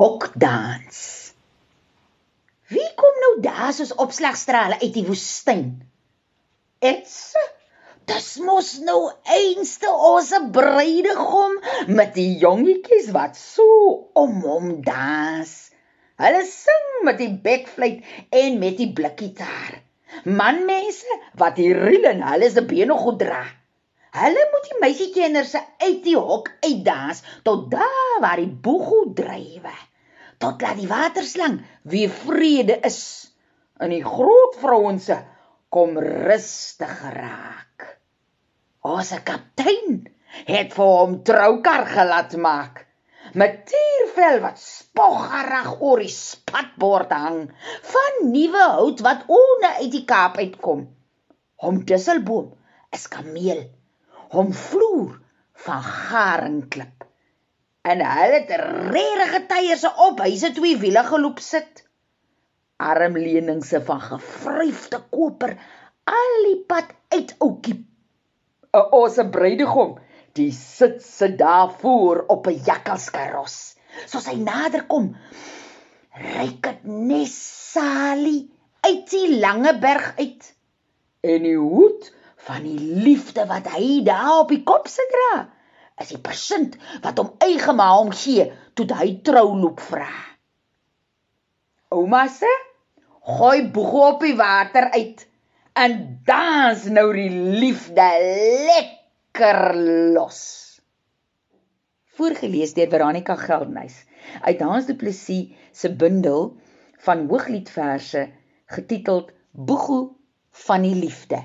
hokdans. Wie kom nou daar soos opslagstrale uit die woestyn? Ets Dis mos nou einste ons bruidegom met die jongetjies wat so om hom dans. Hulle sing met die bekfluit en met die blikgitaar. Manmense wat die riel en hulle se bene goed dra. Hulle moet die meisiekinders uit die hok uitdans tot daar waar die boego drywe. Tot laat die waterslang weer vrede is in die groot vrouens kom rustig raak. Ons kaptein het vir hom troukar gelaat maak met tiervel wat spoggerig oor die spatbord hang van nuwe hout wat onder uit die Kaap uitkom. Hom disselboom is kameel hom vloer van garingklip. En hulle het regte tyres op huise twee wiele geloop sit. Armleningse van gevryfde koper al die pad uit oukie. 'n Ose bruidegom, die sit se daar voor op 'n jakkalskaros. Soos hy nader kom, ryk dit nes salie uit die lange berg uit. En die hoed van die liefde wat hy daar op die kop se dra. Is die persint wat hom eigema hom gee toe hy trouloop vra. Ouma sê, "Gooi boeg op die water uit en dans nou die liefde lekker los." Voorgeles deur Veronica Geldenhuys uit Hans Du Plessis se bundel van hoogliedverse getiteld Boegu van die liefde.